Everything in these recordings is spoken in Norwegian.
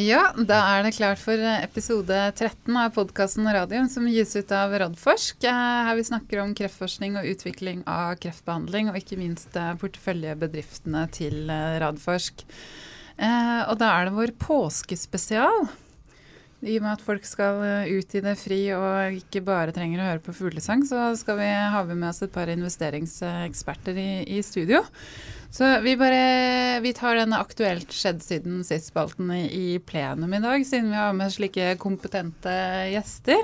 Ja, da er det klart for episode 13 av podkasten Radium som gis ut av Radforsk. Eh, her vi snakker om kreftforskning og utvikling av kreftbehandling, og ikke minst eh, porteføljebedriftene til eh, Radforsk. Og da er det vår påskespesial. I og med at folk skal ut i det fri og ikke bare trenger å høre på fuglesang, så skal vi ha med oss et par investeringseksperter i, i studio. Så vi bare Vi tar denne aktuelt skjedd siden sist-spalten i plenum i dag, siden vi har med slike kompetente gjester.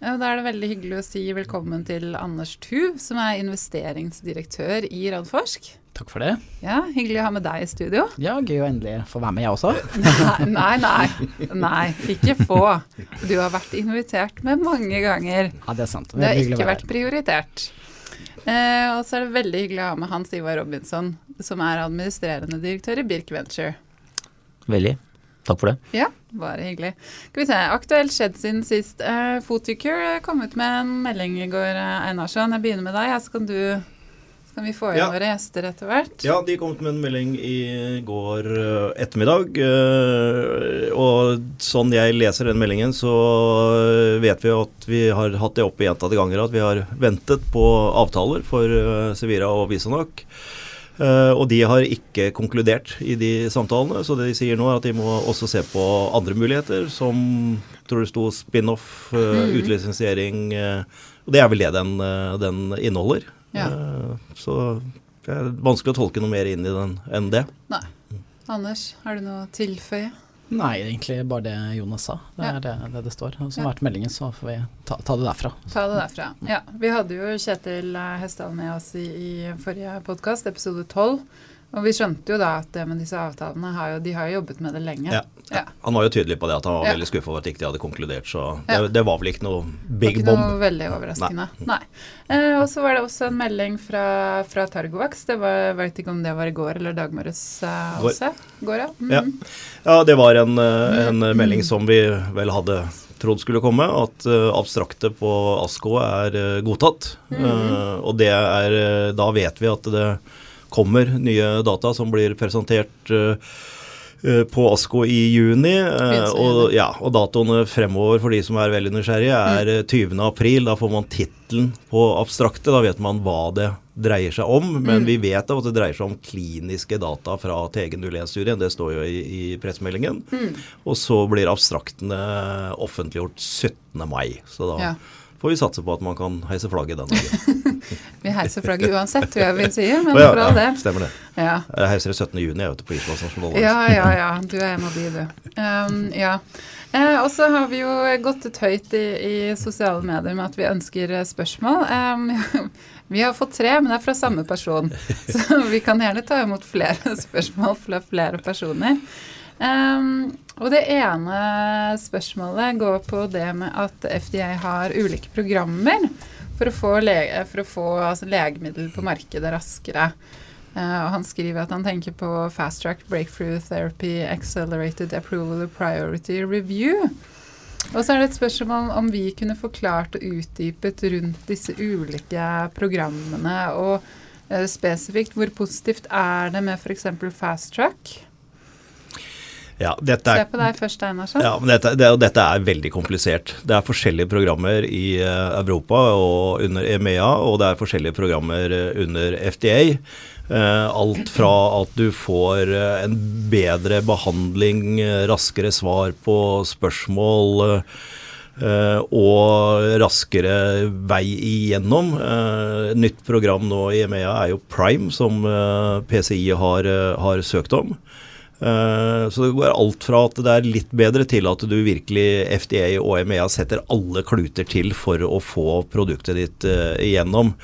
Da er det veldig hyggelig å si velkommen til Anders Tuv, som er investeringsdirektør i Radforsk. Takk for det. Ja, Hyggelig å ha med deg i studio. Ja, Gøy å endelig få være med, jeg også. Nei, nei, nei, nei. ikke få. Du har vært invitert med mange ganger. Ja, Det er sant. Det, det har ikke vært prioritert. Eh, og så er det veldig hyggelig å ha med Hans Ivar Robinson, som er administrerende direktør i Birk Venture. Veldig. Takk for det. Ja, bare hyggelig. Skal vi se, Aktuelt skjedd siden sist. Eh, Foodtucure kom ut med en melding i går, eh, Einarsson. Jeg begynner med deg, så kan du kan vi få inn ja. våre gjester etter hvert? Ja, de kom med en melding i går uh, ettermiddag. Uh, og sånn jeg leser den meldingen, så vet vi at vi har hatt det oppe gjentatte ganger at vi har ventet på avtaler for uh, Sevira og. Uh, og de har ikke konkludert i de samtalene, så det de sier nå er at de må også se på andre muligheter, som tror det sto spin-off, mm. utlisensiering. Og det er vel det den, den inneholder. Ja. Eh, så det er vanskelig å tolke noe mer inn i den enn det. Nei. Anders, har du noe å tilføye? Nei, egentlig bare det Jonas sa. Det er ja. det, det, det står. Som har vært meldingen, så får vi ta, ta, det derfra. Ta det derfra. Ja. Vi hadde jo Kjetil Hesdal med oss i, i forrige podkast, episode 12. Og vi skjønte jo da at det med disse avtalene har jo, de har jo jobbet med det lenge. Ja. Ja. Han var jo tydelig på det, at han var ja. veldig skuffa over at ikke de hadde konkludert. Så det, det, var vel ikke noe big bomb. Ikke noe veldig overraskende. Nei. Nei. Eh, og så var det også en melding fra, fra Targovax. Det var, jeg vet ikke om det var i går eller dagmorges eh, også. Går, ja. Mm. ja. ja. det var en, eh, en mm. melding som vi vel hadde trodd skulle komme, at uh, abstrakte på ASKO er uh, godtatt. Mm. Uh, og det er Da vet vi at det kommer nye data som blir presentert uh, Eh, på ASKO i juni. Eh, og, ja, og, datoene fremover for de som er veldig nysgjerrige, er 20. Mm. Eh, april. Da får man tittelen på abstrakte. Da vet man hva det dreier seg om. Men mm. vi vet at det dreier seg om kliniske data fra TG01-studien. Det står jo i, i pressemeldingen. Mm. Og så blir abstraktene offentliggjort 17. mai. Så da ja får vi satse på at man kan heise flagget den dagen. vi heiser flagget uansett, tror jeg vi sier, men ja, fra ja, det. Stemmer det. Ja. Jeg heiser det 17. juni, jeg vet på Islands nasjonaldag. Ja, ja, ja. Du er en av de, du. Um, ja. Eh, og så har vi jo gått ut høyt i, i, sosiale medier med at vi ønsker spørsmål. Um, vi har fått tre, men det er fra samme person. Så vi kan gjerne ta imot flere spørsmål fra flere personer. Um, og det ene spørsmålet går på det med at FDA har ulike programmer for å få, lege, for å få altså, legemiddel på markedet raskere. Uh, og han skriver at han tenker på Fast Track Breakthrough Therapy Accelerated Approval Priority Review. Og så er det et spørsmål om vi kunne forklart og utdypet rundt disse ulike programmene. Og uh, spesifikt, hvor positivt er det med f.eks. Fast Track? Ja, er, Se på deg først, Einar. Ja, dette, det, dette, er veldig komplisert. Det er forskjellige programmer i uh, Europa og under EMEA, og det er forskjellige programmer uh, under FDA. Eh, alt fra at du får en bedre behandling, raskere svar på spørsmål. Og raskere vei igjennom. Nytt program nå i EMEA er jo Prime, som PCI har, har søkt om. Eh, så det går alt fra at det er litt bedre, til at du virkelig, FDA og EMEA, setter alle kluter til for å få produktet ditt uh, igjennom.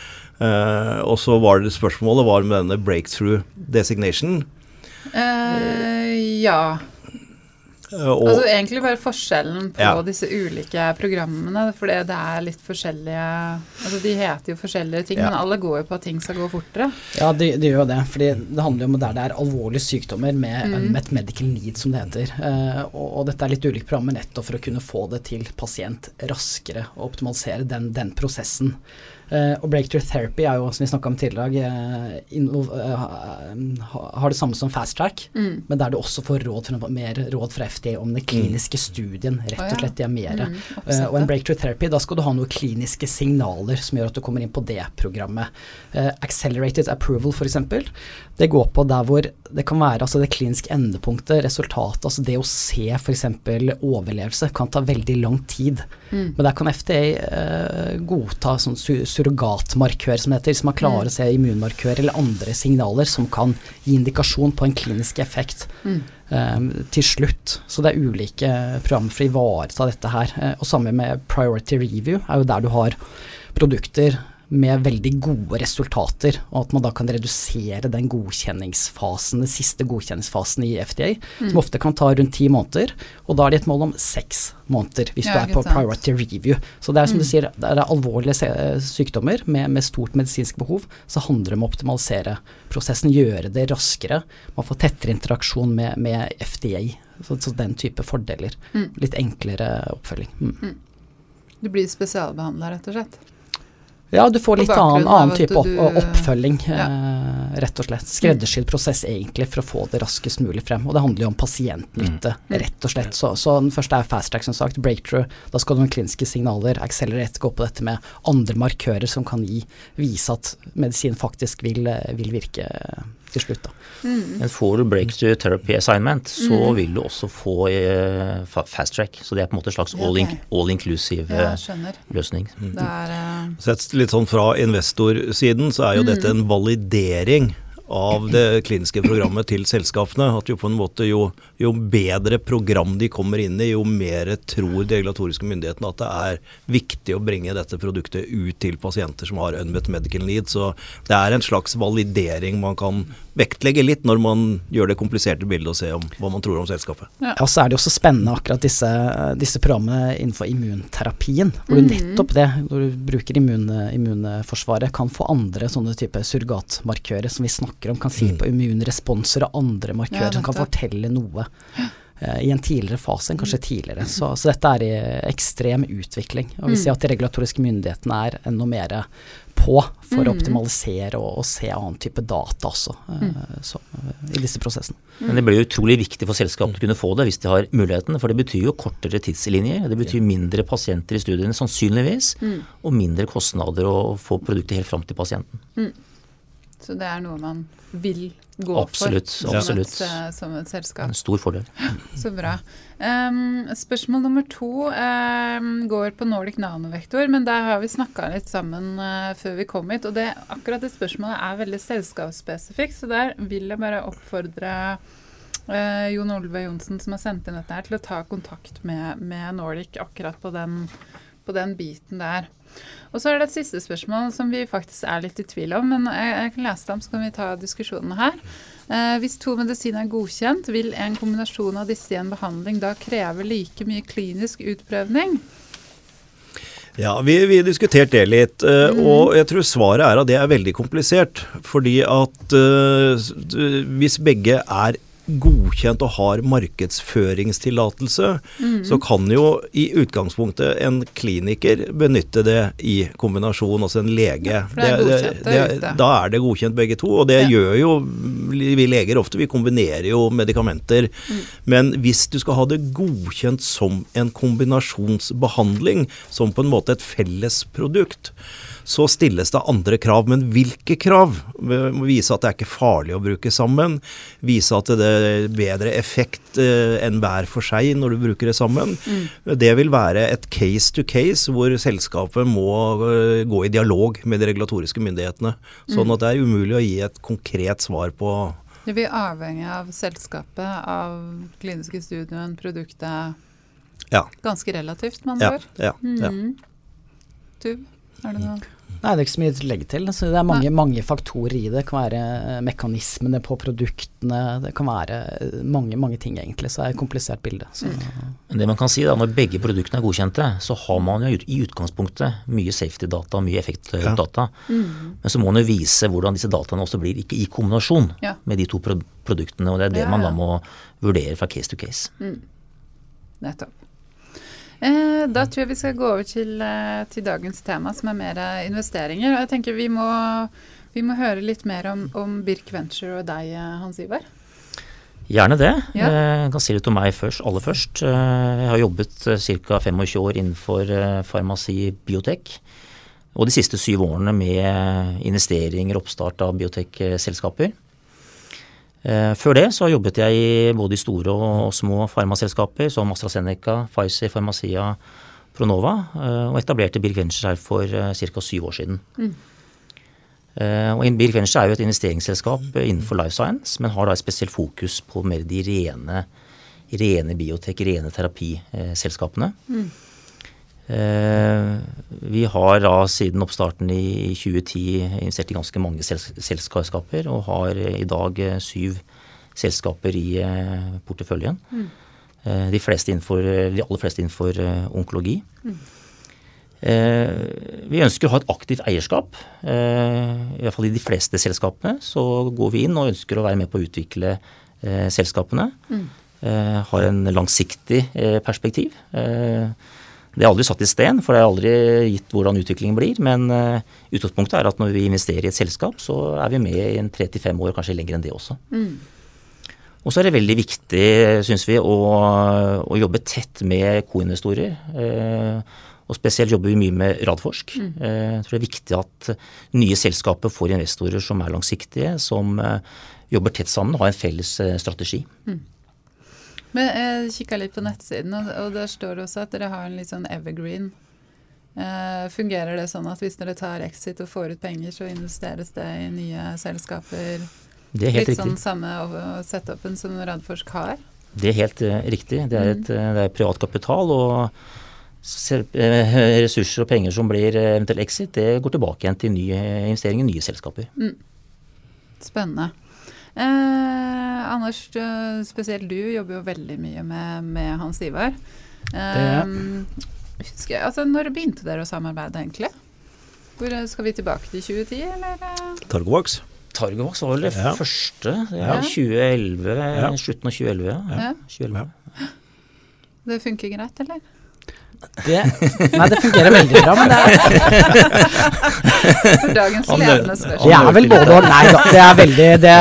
Uh, og så var det spørsmålet var med denne breakthrough designation. ja. Eh, og, altså egentlig bare forskjellen på ja. disse ulike programmene. For det er litt forskjellige Altså de heter jo forskjellige ting, ja. men alle går jo på at ting skal gå fortere. Ja, de, de gjør jo det. fordi det handler jo om der det er alvorlige sykdommer med, mm. et medical need, som det heter. Uh, og, og, dette er litt ulike programmer nettopp for å kunne få det til pasient raskere og optimalisere den, den prosessen. Uh, og breakthrough therapy er jo, som vi snakka om tidligere, uh, uh, har det samme som fast track, mm. men der du også får råd fra, mer råd fra FDA om den kliniske studien, rett og slett. De er mer. Mm, og en breakthrough therapy, da skal du ha noen kliniske signaler som gjør at du kommer inn på det programmet. Accelerated approval, f.eks. Det går på der hvor det kan være altså det kliniske endepunktet, resultatet, altså det å se f.eks. overlevelse, kan ta veldig lang tid. Mm. Men der kan FDA godta sånn surrogatmarkør, som det heter, som har klarer mm. å se immunmarkør eller andre signaler som kan gi indikasjon på en klinisk effekt mm. um, til slutt. Så det er ulike programmer for å ivareta dette her. Uh, og sammen med priority review er jo der du har produkter med veldig gode resultater, og at man da kan redusere den godkjenningsfasen, den siste godkjenningsfasen i FDA, mm. som ofte kan ta rundt ti måneder, og da er det et mål om seks måneder hvis ja, du er på priority review. Så det er som mm. du sier, det er alvorlige sykdommer med, med, stort medisinsk behov, så handler det om å optimalisere prosessen, gjøre det raskere, man får tettere interaksjon med, med FDA, så, så, den type fordeler. Mm. Litt enklere oppfølging. Mm. mm. Du blir spesialbehandla, rett og slett? Ja, du får litt annen, annen type opp, oppfølging, ja. eh, rett og slett. Skreddersydd prosess egentlig for å få det raskest mulig frem. Og det handler jo om pasientnytte, mm. rett og slett. Så, så, den første er fast track, som sagt. Breakthrough. Da skal du ha kliniske signaler. Accelerate gå på dette med andre markører som kan gi, vise at medisin faktisk vil, vil virke til slutt. da. Mm. Men får du breakthrough therapy assignment, så mm. vil du også få uh, fast track. Så det er på en måte en slags all, in, all inclusive ja, løsning. Mm. Er, uh... Sett litt sånn fra investorsiden så er jo dette en validering av det kliniske programmet til selskapene. At jo på en måte jo, jo, bedre program de kommer inn i, jo mer tror de regulatoriske myndighetene at det er viktig å bringe dette produktet ut til pasienter som har unmet medical need. Så det er en slags validering man kan vektlegge litt når man gjør det kompliserte bildet og ser om hva man tror om selskapet. Ja, og så er det også spennende akkurat disse, disse programmene innenfor immunterapien, hvor du mm. nettopp det, når du bruker immun, immunforsvaret, kan få andre sånne type surrogatmarkører som vi snakker snakker om, kan si mm. på immunresponser og andre markører ja, som kan fortelle noe uh, i en tidligere fase enn kanskje mm. tidligere. Så, så dette er i ekstrem utvikling. Og vi mm. ser at de regulatoriske myndighetene er enda mer på for å optimalisere og, og, se annen type data også uh, så, uh, i disse prosessene. Men det blir jo utrolig viktig for selskapet å kunne få det hvis de har muligheten. For det betyr jo kortere tidslinjer. Det betyr mindre pasienter i studiene sannsynligvis. Og mindre kostnader å få produktet helt fram til pasienten. Så det er noe man vil gå absolutt, for absolutt. Som, et, eh, som et selskap. En stor fordel. Så bra. Um, spørsmål nummer to um, går på Nordic nanovektor, men der har vi snakka litt sammen uh, før vi kom hit. Og det, akkurat det spørsmålet er veldig selskapsspesifikt, så der vil jeg bare oppfordre uh, Jon Olve Johnsen som har sendt inn dette her, til å ta kontakt med, med Nordic akkurat på den, på den biten der. Og så er det et siste spørsmål som vi faktisk er litt i tvil om, men jeg, jeg kan lese det om, så kan vi ta diskusjonene her. Eh, hvis to medisiner er godkjent, vil en kombinasjon av disse i en behandling da kreve like mye klinisk utprøvning? Ja, vi, vi diskutert det litt, uh, mm. og jeg tror svaret er at det er veldig komplisert. Fordi at uh, hvis begge er godkjent og har markedsføringstillatelse, mm. så kan jo i utgangspunktet en kliniker benytte det i kombinasjon, altså en lege. Ja, er det, det, da er det godkjent begge to, og det ja. gjør jo vi leger ofte. Vi kombinerer jo medikamenter. Mm. Men hvis du skal ha det godkjent som en kombinasjonsbehandling, som på en måte et felles produkt, så stilles det andre krav. Men hvilke krav? Vi må vise at det er ikke farlig å bruke sammen. Vise at det er bedre effekt eh, enn hver for seg når du bruker det sammen. Mm. Det vil være et case to case hvor selskapet må eh, gå i dialog med de regulatoriske myndighetene. Sånn mm. at det er umulig å gi et konkret svar på det blir avhengig av selskapet, av kliniske studien, produktet. Ja. Ganske relativt, man. Ja, ja, ja. Mm. Du? Er det noe Nei, det er ikke så mye å legge til. Altså, det er mange, mange, faktorer i det. Det kan være eh, mekanismene på produktene, det kan være eh, mange, mange ting egentlig. Så det er et komplisert bilde. Så. Det man kan si da, Når begge produktene er godkjente, så har man jo i utgangspunktet mye safety-data, mye effekt-data. Ja. Mm. Men så må man jo vise hvordan disse dataene også blir ikke i kombinasjon ja. med de to produktene. Og det er det ja, man da må vurdere fra case to case. Mm. Nettopp. Eh, da tror jeg vi skal gå over til, eh, til, dagens tema, som er mer eh, investeringer. Og jeg tenker vi må, vi må høre litt mer om, om Birk Venture og deg, Hans Ivar. Gjerne det. Ja. Jeg kan si litt om meg først, aller først. Jeg har jobbet ca. 25 år innenfor farmasi biotek. Og de siste syv årene med investeringer og oppstart av biotekselskaper. Før det så jobbet jeg i både i store og små farmaselskaper som AstraZeneca, Pfizer, Pharmacia, Pronova. Og etablerte Birk Venture her for ca. syv år siden. Mm. Og Birk Venture er jo et investeringsselskap innenfor life science, men har da et spesielt fokus på mer de rene, rene biotek, rene terapiselskapene. Mm. Uh, vi har da siden oppstarten i 2010 investert i ganske mange selskaper, og har i dag syv selskaper i porteføljen. Mm. De, fleste innenfor, de aller fleste innenfor onkologi. Mm. Eh, vi ønsker å ha et aktivt eierskap. Eh, I hvert fall i de fleste selskapene så går vi inn og ønsker å være med på å utvikle eh, selskapene. Mm. Har en langsiktig perspektiv. Det er aldri satt i sten, for det er aldri gitt hvordan utviklingen blir. Men utgangspunktet er at når vi investerer i et selskap, så er vi med i en tre til fem år, kanskje lenger enn det også. Mm. Og så er det veldig viktig, syns vi, å, å, jobbe tett med koinvestorer. Eh, og spesielt jobber vi mye med Radforsk. Mm. Eh, jeg tror det er viktig at nye selskaper får investorer som er langsiktige, som eh, jobber tett sammen og har en felles eh, strategi. Mm. Men Jeg kikka litt på nettsiden, og der står det også at dere har en litt sånn evergreen. fungerer det sånn at hvis dere tar exit og får ut penger, så investeres det i nye selskaper? Det er helt litt sånn riktig. samme setupen som Radforsk har? Det er helt riktig. Det er, et, mm. det er privat kapital. og Eh, ressurser og penger som blir eventuell exit, det går tilbake igjen til nye investeringer i nye selskaper. Mm. Spennende. Eh, Anders, spesielt du jobber jo veldig mye med, med Hans Ivar. Eh, husker, altså, når begynte dere å samarbeide, egentlig? Hvor, eh, skal vi tilbake til 2010, eller? Targovax. Targovax var vel det ja. første. Ja, 2011, ja. Slutten av 2011. Ja. 2011. Det funker greit, eller? Det, nei, det fungerer veldig bra, men det er For dagens ledende spørsmål. Det er vel både og. Nei da, det er veldig Det,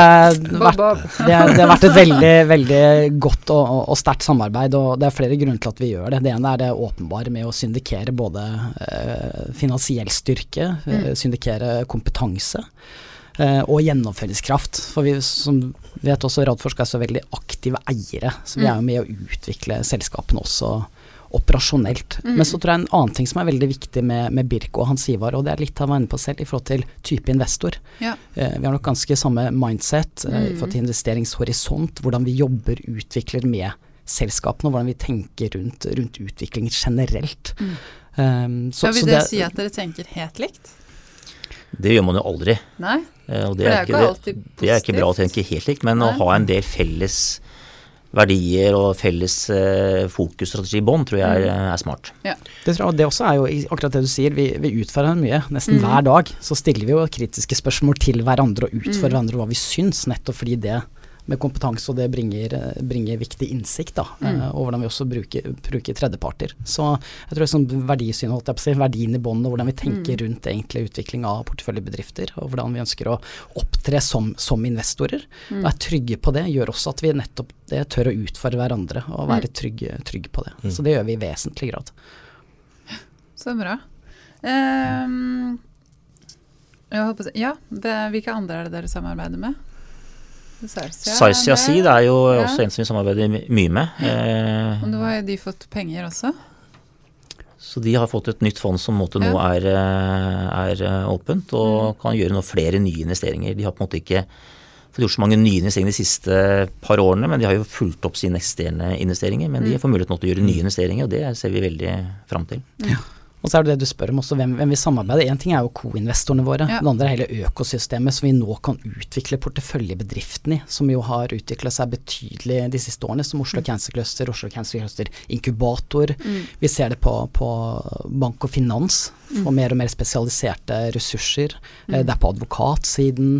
vært, det, det har vært et veldig, veldig godt og, og, sterkt samarbeid, og det er flere grunner til at vi gjør det. Det ene er det åpenbare med å syndikere både eh, finansiell styrke, eh, mm. syndikere kompetanse. Uh, og gjennomføringskraft. For vi som vet også Radforsk er så veldig aktive eiere, så vi er jo mm. med å utvikle selskapene også operasjonelt. Mm. Men så tror jeg en annen ting som er veldig viktig med, med Birk og Hans Ivar, og det er litt han var inne på selv, i forhold til type investor. Ja. Eh, vi har nok ganske samme mindset eh, i forhold til mm. investeringshorisont, hvordan vi jobber, utvikler med selskapene, og hvordan vi tenker rundt, rundt utvikling generelt. Mm. Um, så, ja, vil det, det si at dere tenker helt likt? Det gjør man jo aldri. Nei, eh, og det, er, ikke, det, det er ikke bra å tenke helt likt, men Nei. å ha en del felles verdier og felles eh, fokusstrategi i bånn, tror jeg er, mm. er smart. Ja. Det, tror jeg, det også er jo akkurat det du sier, vi, vi utfordrer mye. Nesten mm. hver dag så stiller vi jo kritiske spørsmål til hverandre og utfordrer mm. hverandre hva vi syns, nettopp fordi det med kompetanse, og det bringer, bringer viktig innsikt. da, mm. uh, Og hvordan vi også bruker, bruker, tredjeparter. Så jeg tror sånn verdisyn, holdt jeg på å si, verdien i bånd, og hvordan vi tenker mm. rundt egentlig utvikling av porteføljebedrifter, og hvordan vi ønsker å opptre som, som investorer, mm. og er trygge på det, gjør også at vi nettopp det tør å utfordre hverandre og være mm. trygge, trygge på det. Mm. Så det gjør vi i vesentlig grad. Så bra. Um, ja, hvilke andre er det dere samarbeider med? Sarsia Seed er jo ja. også en som vi samarbeider mye med. Eh, og nå har de fått penger også? Så de har fått et nytt fond som måte nå er, eh, er, eh, åpent og mm. kan gjøre noe flere nye investeringer. De har på en måte ikke gjort så mange nye investeringer de siste par årene, men de har jo fulgt opp sine eksisterende investeringer. Men de mm. får mulighet til å gjøre nye investeringer, og det ser vi veldig fram til. Ja. Og så er det det du spør om også, hvem, hvem vi samarbeider. Én ting er jo co-investorene våre. Ja. Det andre er hele økosystemet som vi nå kan utvikle porteføljebedriftene i. Som jo har utvikla seg betydelig de siste årene, som Oslo mm. Cancer Cluster, Oslo Cancer Cluster Inkubator. Mm. Vi ser det på, på bank og finans, mm. mer og mer spesialiserte ressurser. Mm. Det er på advokatsiden,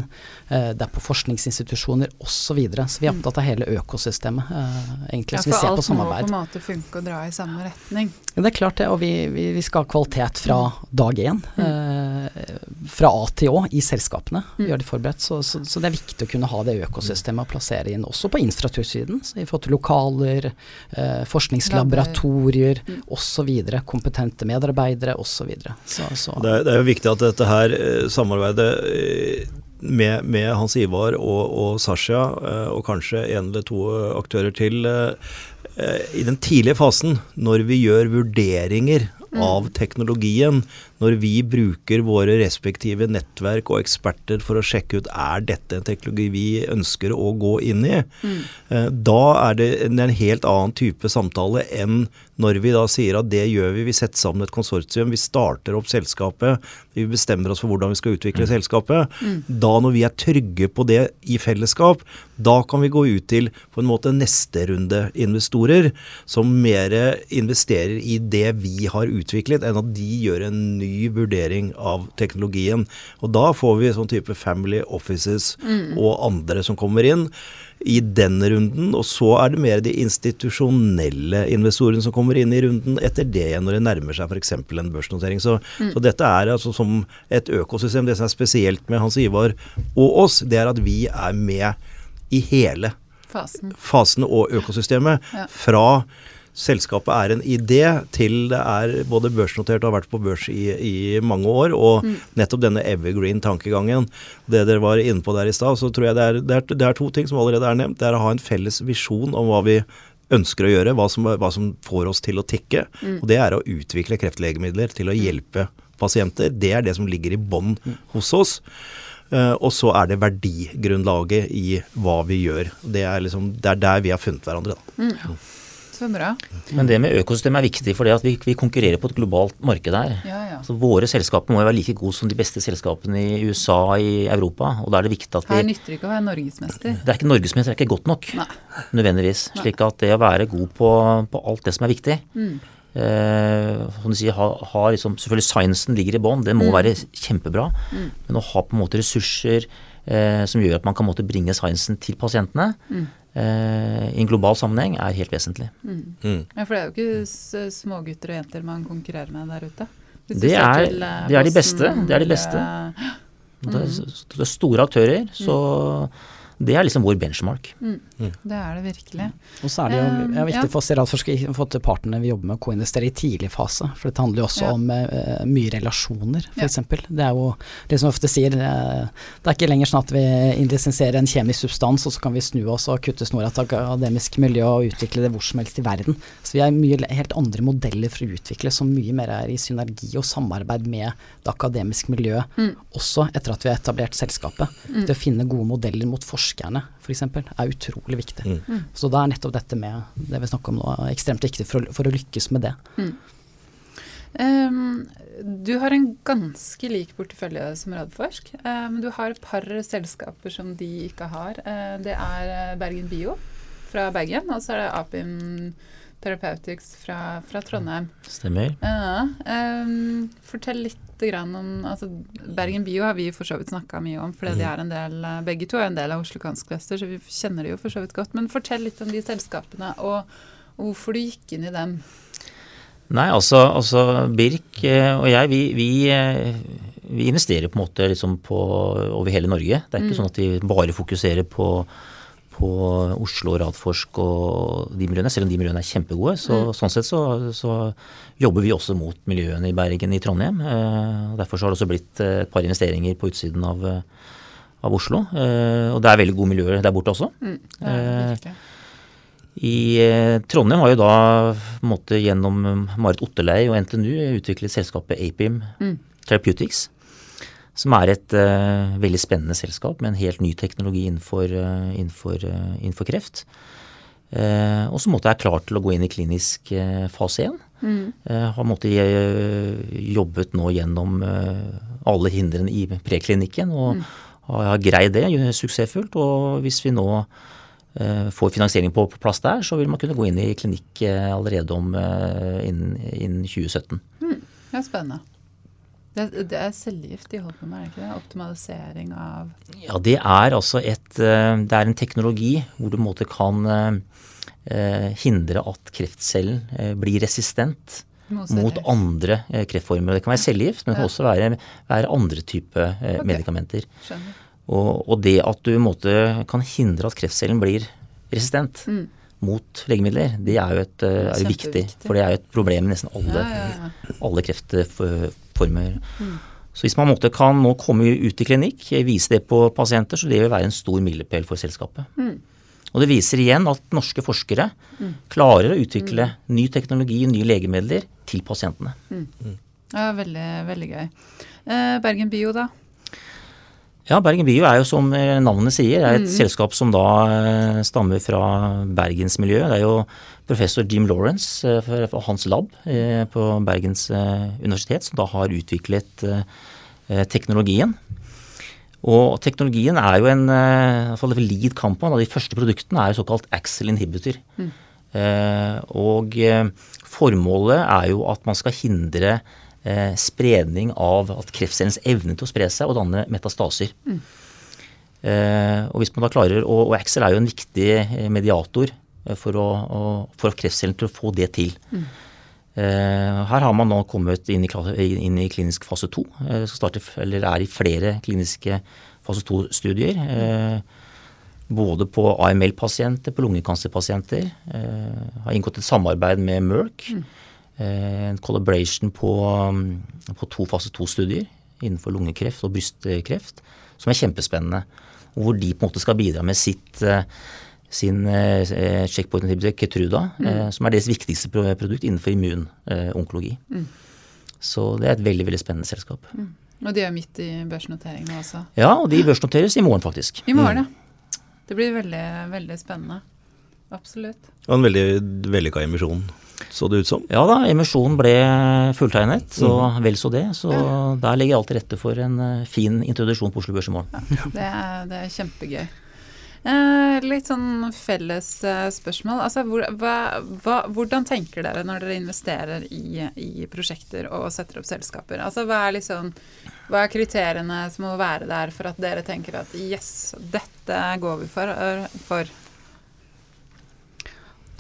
eh, det er på forskningsinstitusjoner osv. Så, videre. så vi er mm. opptatt av hele økosystemet, eh, egentlig. Ja, for alt må på en måte funke og dra i samme retning. Det er klart det, og vi, vi, vi skal ha kvalitet fra dag én. Mm. Eh, fra A til Å i selskapene. Mm. gjør de forberedt. Så, så, så, det er viktig å kunne ha det økosystemet å plassere inn også på infrastruktursiden. Så vi får til lokaler, eh, forskningslaboratorier osv. Kompetente medarbeidere osv. Så, så. Det, er, det er jo viktig at dette her eh, samarbeidet eh, med, med, Hans Ivar og, og Sasha, eh, og kanskje en eller to aktører til, i den tidlige fasen, når vi gjør vurderinger mm. av teknologien, når vi bruker våre respektive nettverk og eksperter for å sjekke ut er dette en teknologi vi ønsker å gå inn i, mm. da er det en helt annen type samtale enn når vi da sier at det gjør vi, vi setter sammen et konsortium, vi starter opp selskapet, vi bestemmer oss for hvordan vi skal utvikle mm. selskapet. Mm. Da når vi er trygge på det i fellesskap, da kan vi gå ut til på en måte neste runde investorer som mer investerer i det vi har utviklet, enn at de gjør en ny vurdering av teknologien. Og da får vi sånn type family offices mm. og andre som kommer inn i den runden. Og så er det mer de institusjonelle investorene som kommer inn i runden etter det igjen, når det nærmer seg f.eks. en børsnotering. Så, mm. så, dette er altså som et økosystem. Det som er spesielt med Hans Ivar og oss, det er at vi er med i hele Fasen. fasen og økosystemet. Ja. Fra selskapet er en idé til det er både børsnotert og har vært på børs i, i mange år. Og mm. nettopp denne evergreen-tankegangen, det dere var inne på der i stad, så tror jeg det er, det, er, det er, to ting som allerede er nevnt. Det er å ha en felles visjon om hva vi ønsker å gjøre, hva som, hva som får oss til å tikke. Mm. Og det er å utvikle kreftlegemidler til å mm. hjelpe pasienter. Det er det som ligger i bånn mm. hos oss. Uh, og så er det verdigrunnlaget i hva vi gjør. Det er, liksom, det er der vi har funnet hverandre. Da. Mm. Så bra. Men det med økosystemet er viktig, for vi, vi, konkurrerer på et globalt marked her. Ja, ja. Så våre selskaper må jo være like gode som de beste selskapene i USA i Europa. og da er det viktig at vi... Her nytter det ikke å være norgesmester. Det er ikke norgesmester, det er ikke godt nok. Nei. Nødvendigvis. Slik at det å være god på, på alt det som er viktig mm. eh, som du sier, ha, ha liksom, Selvfølgelig sciencen ligger i bånn, det må mm. være kjempebra. Mm. Men å ha på en måte ressurser eh, som gjør at man kan måte, bringe sciencen til pasientene. Mm i en global sammenheng er helt vesentlig. Mm. Mm. Ja, For det er jo ikke smågutter og jenter man konkurrerer med der ute? Det er, til, uh, det er, de beste. Det er de beste. Det er, det er store aktører, så det er liksom vår benchmark. Mm. Mm. Det er det virkelig. Og så er det jo er viktig ja. for oss i Radforsk å få til partene vi jobber med å koinvestere i tidlig fase. For dette handler jo også ja. om uh, mye relasjoner, f.eks. Ja. Det er jo det som vi ofte sier, det er, det er ikke lenger sånn at vi indisenserer en kjemisk substans, og så kan vi snu oss og kutte snora til akademisk miljø og utvikle det hvor som helst i verden. Så vi har mye helt andre modeller for å utvikle som mye mer er i synergi og samarbeid med det akademiske miljøet, mm. også etter at vi har etablert selskapet. Mm. Til å finne gode modeller mot forskerne, f.eks., for er utrolig viktig. Mm. mm. Så da er nettopp dette med det vi snakker om nå, ekstremt viktig for å, for å lykkes med det. Mm. Um, du har en ganske lik portefølje som Radforsk. Um, du har et par selskaper som de ikke har. Uh, det er eh, Bergen Bio fra Bergen, og så er det Apim Therapeutics fra, fra Trondheim. Stemmer. Ja, um, fortell litt om altså Bergen Bio har vi for så vidt snakka mye om, fordi de mhm. er en del, eh, begge to er en del av Oslo Cancer Cluster, så vi kjenner det jo for så vidt godt. Men fortell litt om de selskapene, og, og hvorfor du gikk inn i dem. Nei, altså, altså Birk eh, og jeg, vi, vi, eh, vi investerer på en måte liksom på, over hele Norge. Det er ikke mm. sånn at vi bare fokuserer på på Oslo, Radforsk og de miljøene, selv om de miljøene er kjempegode. Så, mm. Sånn sett så, så, jobber vi også mot miljøene i Bergen i Trondheim. Eh, derfor så har det også blitt eh, et par investeringer på utsiden av, eh, av Oslo. Eh, og det er veldig gode miljøer der borte også. Mm, eh, I eh, Trondheim har jo da måte, gjennom Marit Otterlei og NTNU utviklet selskapet Apim mm. Therapeutics som er et uh, veldig spennende selskap med en helt ny teknologi innenfor, uh, innenfor, uh, innenfor kreft. og som måtte er klar til å gå inn i klinisk fase 1. Mm. har måtte, jobbet nå gjennom alle hindrene i preklinikken og mm. har greid det suksessfullt. Og hvis vi nå får finansiering på, plass der, så vil man kunne gå inn i klinikk allerede om innen, innen 2017. Mm. Det er spennende. Det, det, er cellegift de holder på med, er det ikke det? Optimalisering av Ja, det er altså et eh, Det er en teknologi hvor du måte kan eh, hindre at kreftcellen eh, blir resistent mot andre eh, kreftformer. Det kan være cellegift, men det kan også være, være andre typer eh, okay. medikamenter. Og, og, det at du måte, kan hindre at kreftcellen blir resistent mm. mot legemidler, det er jo et, er viktig. For det er jo et problem i nesten alle, ja, ja, ja. alle kreftformer. Mm. Så hvis man måtte kan nå komme ut i klinikk, vise det på pasienter, så det vil være en stor milepæl for selskapet. Mm. Og det viser igjen at norske forskere mm. klarer å utvikle mm. ny teknologi, nye legemidler, til pasientene. Mm. mm. Ja, veldig, veldig gøy. Eh, Bergen Bio, da? Ja, Bergen Bio er jo som eh, navnet sier, er et mm. selskap som da eh, stammer fra bergensmiljøet. Det er jo professor Jim Lawrence eh, fra hans lab på Bergens universitet som da har utviklet teknologien. Og teknologien er jo en uh, lead compound av de første produktene er jo såkalt axel inhibitor. Mm. Og formålet er jo at man skal hindre uh, spredning av at kreftcellens evne til å spre seg og danne metastaser. Mm. og hvis man da klarer, og, og Axel er jo en viktig mediator for, å, å, for kreftcellen til å få det til. Mm. Her har man nå kommet inn i, inn i klinisk fase to. Eller er i flere kliniske fase to-studier. Både på AML-pasienter, på lungekancerpasienter. Har inngått et samarbeid med Merck. Mm. En collaboration på, på to fase to-studier innenfor lungekreft og brystkreft, som er kjempespennende. Hvor de på en måte skal bidra med sitt sin eh, checkpoint inhibitor Ketruda, mm. eh, som er deres viktigste produkt innenfor immunonkologi. Mm. Så det er et veldig veldig spennende selskap. Mm. Og de er midt i børsnoteringene også? Ja, og de børsnoteres i morgen, faktisk. I morgen, mm. ja. Det blir veldig, veldig spennende. Absolutt. Og en veldig vellykka emisjon, så det ut som? Ja da, emisjonen ble fulltegnet, så mm. vel så det. Så ja. der ligger alt til rette for en eh, fin introduksjon på Oslo Børs i morgen. Ja, det, er, det er kjempegøy. Eh, litt sånn felles eh, spørsmål. Altså, hvor, hva, hva, hvordan tenker dere når dere investerer i, i, prosjekter og setter opp selskaper? Altså, hva, er liksom, hva er kriteriene som må være der for at dere tenker at yes, dette går vi for? for?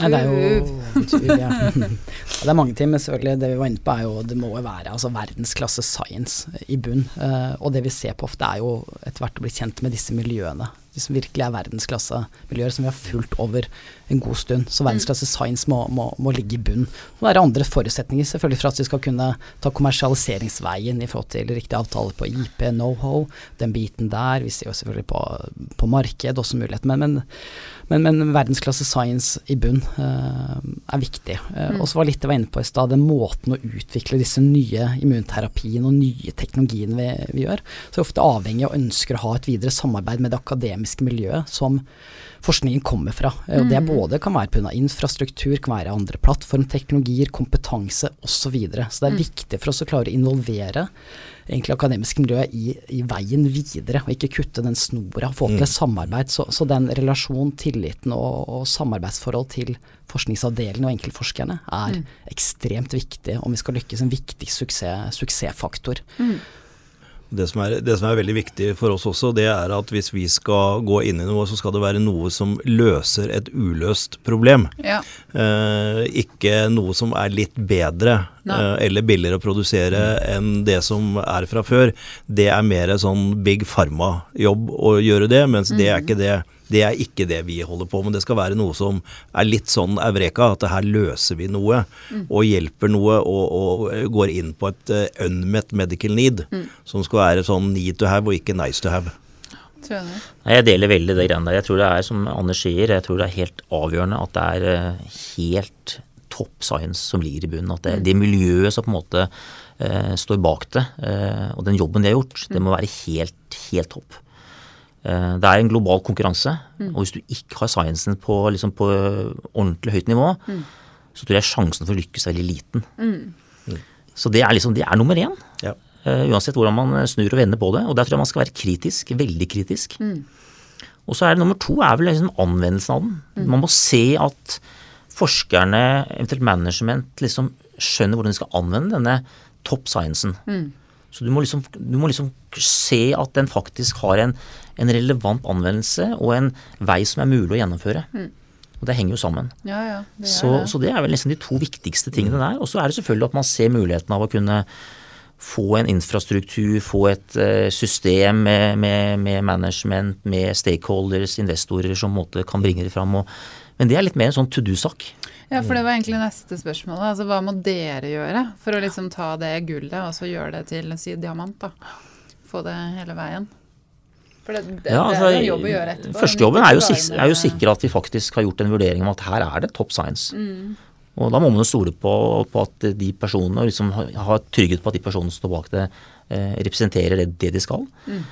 Nei, det er jo ja. Det er mange ting, men selvfølgelig det vi var inne på er jo det må jo være altså, verdensklasse science i bunn. Uh, og det vi ser på ofte er jo etter hvert å bli kjent med disse miljøene de som virkelig er verdensklassemiljøer, som vi har fulgt over en god stund. Så verdensklasse science må, må, må ligge i bunn. Det er andre forutsetninger selvfølgelig for at vi skal kunne ta kommersialiseringsveien i forhold til riktig avtale på IP, know-how, den biten der. Vi ser jo selvfølgelig på, på marked også mulighet. Men, men, men, men, verdensklasse science i bunn uh, er viktig. Uh. Og så var litt jeg var inne på i stad, den måten å utvikle disse nye immunterapiene og nye teknologiene vi, vi gjør. Så er ofte avhengig og ønsker å ha et videre samarbeid med det akademiske akademiske miljøet som forskningen kommer fra. Og det mm. både kan være pga. infrastruktur, kan være andre plattformteknologier, kompetanse osv. Så, videre. så det er mm. viktig for oss å klare å involvere egentlig akademiske miljøet i, i, veien videre, og ikke kutte den snora. Få til et mm. samarbeid. Så, så, den relasjonen, tilliten og, og samarbeidsforhold til forskningsavdelingen og enkeltforskerne er mm. ekstremt viktig om vi skal lykkes. En viktig suksess, suksessfaktor. Mm. Det som, er, det som, er, veldig viktig for oss også, det er at hvis vi skal gå inn i noe, så skal det være noe som løser et uløst problem. Ja. Eh, ikke noe som er litt bedre eh, eller billigere å produsere enn det som er fra før. Det er mer sånn big pharma-jobb å gjøre det, mens det er ikke det det er ikke det vi holder på med. Det skal være noe som er litt sånn eureka, at her løser vi noe mm. og hjelper noe og, og, går inn på et uh, unmet medical need, mm. som skal være sånn need to have og ikke nice to have. Jeg, jeg deler veldig det greiene der. Jeg tror det er som Anders sier, jeg tror det er helt avgjørende at det er uh, helt topp science som ligger i bunnen. At det, mm. det miljøet som på en måte eh, står bak det, og den jobben de har gjort, det mm. må være helt, helt topp. Eh, det er en global konkurranse, mm. og hvis du ikke har sciencen på, liksom på ordentlig høyt nivå, mm. så tror jeg sjansen for å lykkes er veldig liten. Mm. Så det er liksom, det er nummer én. Ja. Uh, uansett hvordan man snur og vender på det. Og der tror jeg man skal være kritisk, veldig kritisk. Mm. Og så er det nummer to er vel liksom anvendelsen av den. Mm. Man må se at forskerne, eventuelt management, liksom skjønner hvordan de skal anvende denne topp sciencen. Mm. Så du må, liksom, du må liksom se at den faktisk har en, en, relevant anvendelse og en vei som er mulig å gjennomføre. Mm. Og det henger jo sammen. Ja, ja, det så, det. så, det er vel liksom de to viktigste tingene der. Og så er det selvfølgelig at man ser muligheten av å kunne få en infrastruktur, få et uh, system med, med, med, management, med stakeholders, investorer som måte kan bringe det fram. Og, men det er litt mer en sånn to do-sak. Ja, for det var egentlig neste spørsmål. Altså, hva må dere gjøre for å liksom ta det gullet og så gjøre det til si diamant? da? Få det hele veien. For det, det, ja, altså, det er en jobb å gjøre etterpå. Førstejobben er, er jo sikre at vi faktisk har gjort en vurdering om at her er det top science. Mm. Og da må man jo stole på, på, at de personene, og liksom ha trygghet på at de personene som står bak det, eh, representerer det, det, de skal. Mm.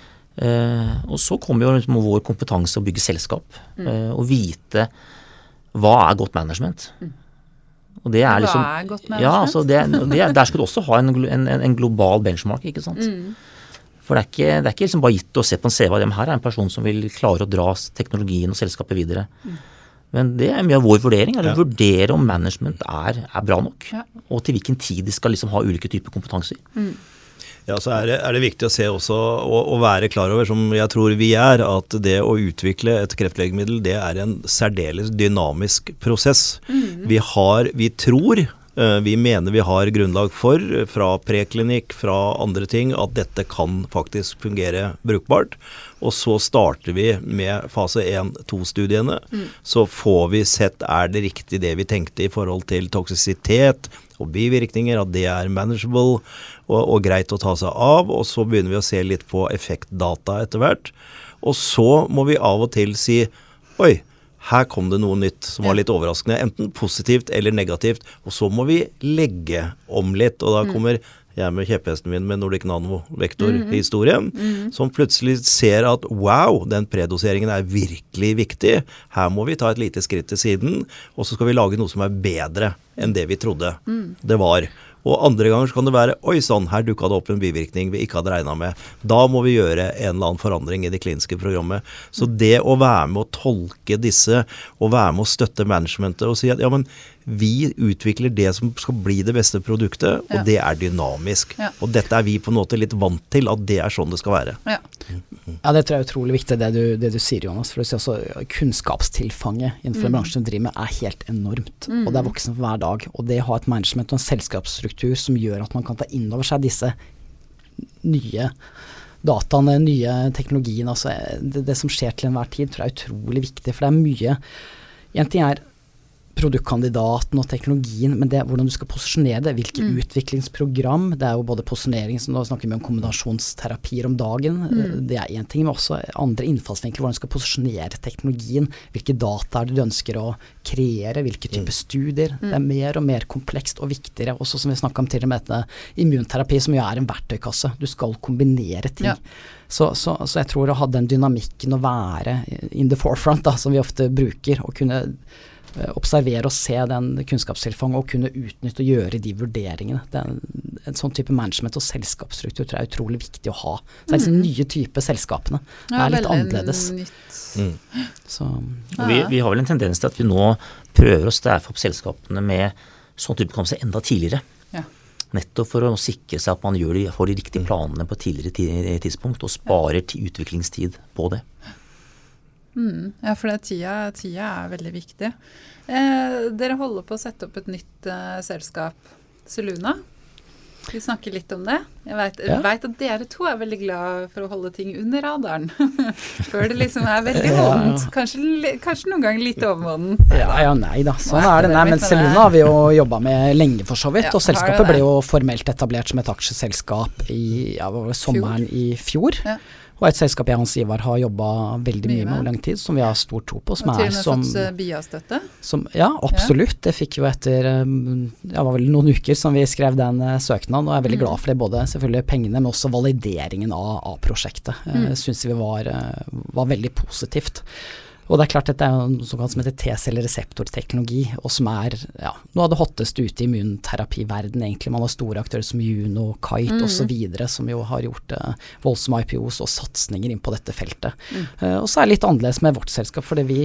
Eh, og så kommer jo liksom vår kompetanse å bygge selskap. Mm. Eh, og vite hva er godt management. Mm. Og det er liksom, hva er godt management? Ja, altså det, det, Der skal du også ha en, en, en global benchmark, ikke sant. Mm. For det er ikke, det er ikke liksom bare gitt å se på en CV at her er en person som vil klare å dra teknologien og selskapet videre. Mm. Men det er mye av vår vurdering. er Å ja. vurdere om management er, er bra nok. Ja. Og til hvilken tid de skal liksom ha ulike typer kompetanser. Mm. Ja, så er det, er det, viktig å se også, og, og, være klar over, som jeg tror vi er, at det å utvikle et kreftlegemiddel, det er en særdeles dynamisk prosess. Mm. Vi har, vi tror Eh, vi mener vi har grunnlag for, fra preklinikk, fra andre ting, at dette kan faktisk fungere brukbart. Og så starter vi med fase 1-2-studiene. Mm. Så får vi sett er det riktig det vi tenkte i forhold til toksisitet og bivirkninger, at det er manageable og, og greit å ta seg av. Og så begynner vi å se litt på effektdata etter hvert. Og så må vi av og til si oi, her kom det noe nytt som var litt overraskende. Enten positivt eller negativt. Og så må vi legge om litt. Og da mm. kommer jeg med kjepphesten min med Nordic Nano-vektor-historien, mm -hmm. som plutselig ser at wow, den predoseringen er virkelig viktig. Her må vi ta et lite skritt til siden, og så skal vi lage noe som er bedre enn det vi trodde mm. det var. Og andre ganger så kan det være oi sann, her dukka det opp en bivirkning vi ikke hadde regna med. Da må vi gjøre en eller annen forandring i det kliniske programmet. Så det å være med å tolke disse, og være med å støtte managementet og si at ja, men vi utvikler det som skal bli det beste produktet, og ja. det er dynamisk. Ja. Og dette er vi på en måte litt vant til, at det er sånn det skal være. Ja, ja det tror jeg er utrolig viktig, det du, det du sier, Jonas. For du sier også kunnskapstilfanget innenfor mm. den bransjen du driver med, er helt enormt. Mm. Og det er voksent for hver dag. Og det å ha et management og en selskapsstruktur som gjør at man kan ta inn over seg disse nye dataene, nye teknologiene, altså det, det som skjer til enhver tid, tror jeg er utrolig viktig. For det er mye En ting er produktkandidaten og teknologien, men det hvordan du skal posisjonere det. Hvilke mm. utviklingsprogram. Det er jo både posisjonering, som da snakker vi om kombinasjonsterapier om dagen. Mm. Det er én ting, men også andre innfallsvinkler. Hvordan du skal posisjonere teknologien. Hvilke data er det du ønsker å kreere, hvilke typer mm. studier. Det er mm. mer og mer komplekst og viktigere. Også som vi snakka om til og med dette immunterapi, som jo er en verktøykasse. Du skal kombinere ting. Ja. Så, så, så, jeg tror å ha den dynamikken å være in the forefront, da, som vi ofte bruker, og kunne Eh, observere og se den kunnskapstilfanget og kunne utnytte og gjøre de vurderingene. En, en, sånn type management og selskapsstruktur tror jeg er utrolig viktig å ha. Så det er disse nye typer selskapene. Det er litt annerledes. Mm. Så, vi, vi, har vel en tendens til at vi nå prøver å stæfe opp selskapene med sånn type kompetanse enda tidligere. Ja. Nettopp for å sikre seg at man gjør de, får de riktige planene på et tidligere tidspunkt og sparer utviklingstid på det. Mm, ja, for tida, tida, er veldig viktig. Eh, dere holder på å sette opp et nytt eh, selskap, Seluna. Vi snakker litt om det. Jeg vet, ja. at dere to er veldig glad for å holde ting under radaren. Før det liksom er veldig vondt. Kanskje, kanskje noen ganger litt overmoden. Ja, ja, nei da. Sånn er det. Nei, men Seluna har vi jo jobba med lenge, for så vidt. Ja, og selskapet ble jo formelt etablert som et aksjeselskap i ja, sommeren i fjor. Og et selskap jeg og Hans Ivar har jobba veldig mye, med over lang tid, som vi har stor tro på. Som og til og med som, fått eh, BIA-støtte? Ja, absolutt. Det fikk jo eter eh, ja, var vel noen uker som vi skrev den uh, søknaden, og jeg er veldig mm. glad for det. Både selvfølgelig pengene, men også valideringen av, av prosjektet. Mm. Uh, Syns vi var, var veldig positivt. Og det er klart dette er noe som heter T-cellereseptorteknologi, og som er ja, noe av det hotteste ute i immunterapiverden egentlig. Man har store aktører som Juno, Kite mm. osv. som jo har gjort uh, voldsomme IPOs og satsinger inn på dette feltet. Mm. Uh, og så er det litt annerledes med vårt selskap, fordi vi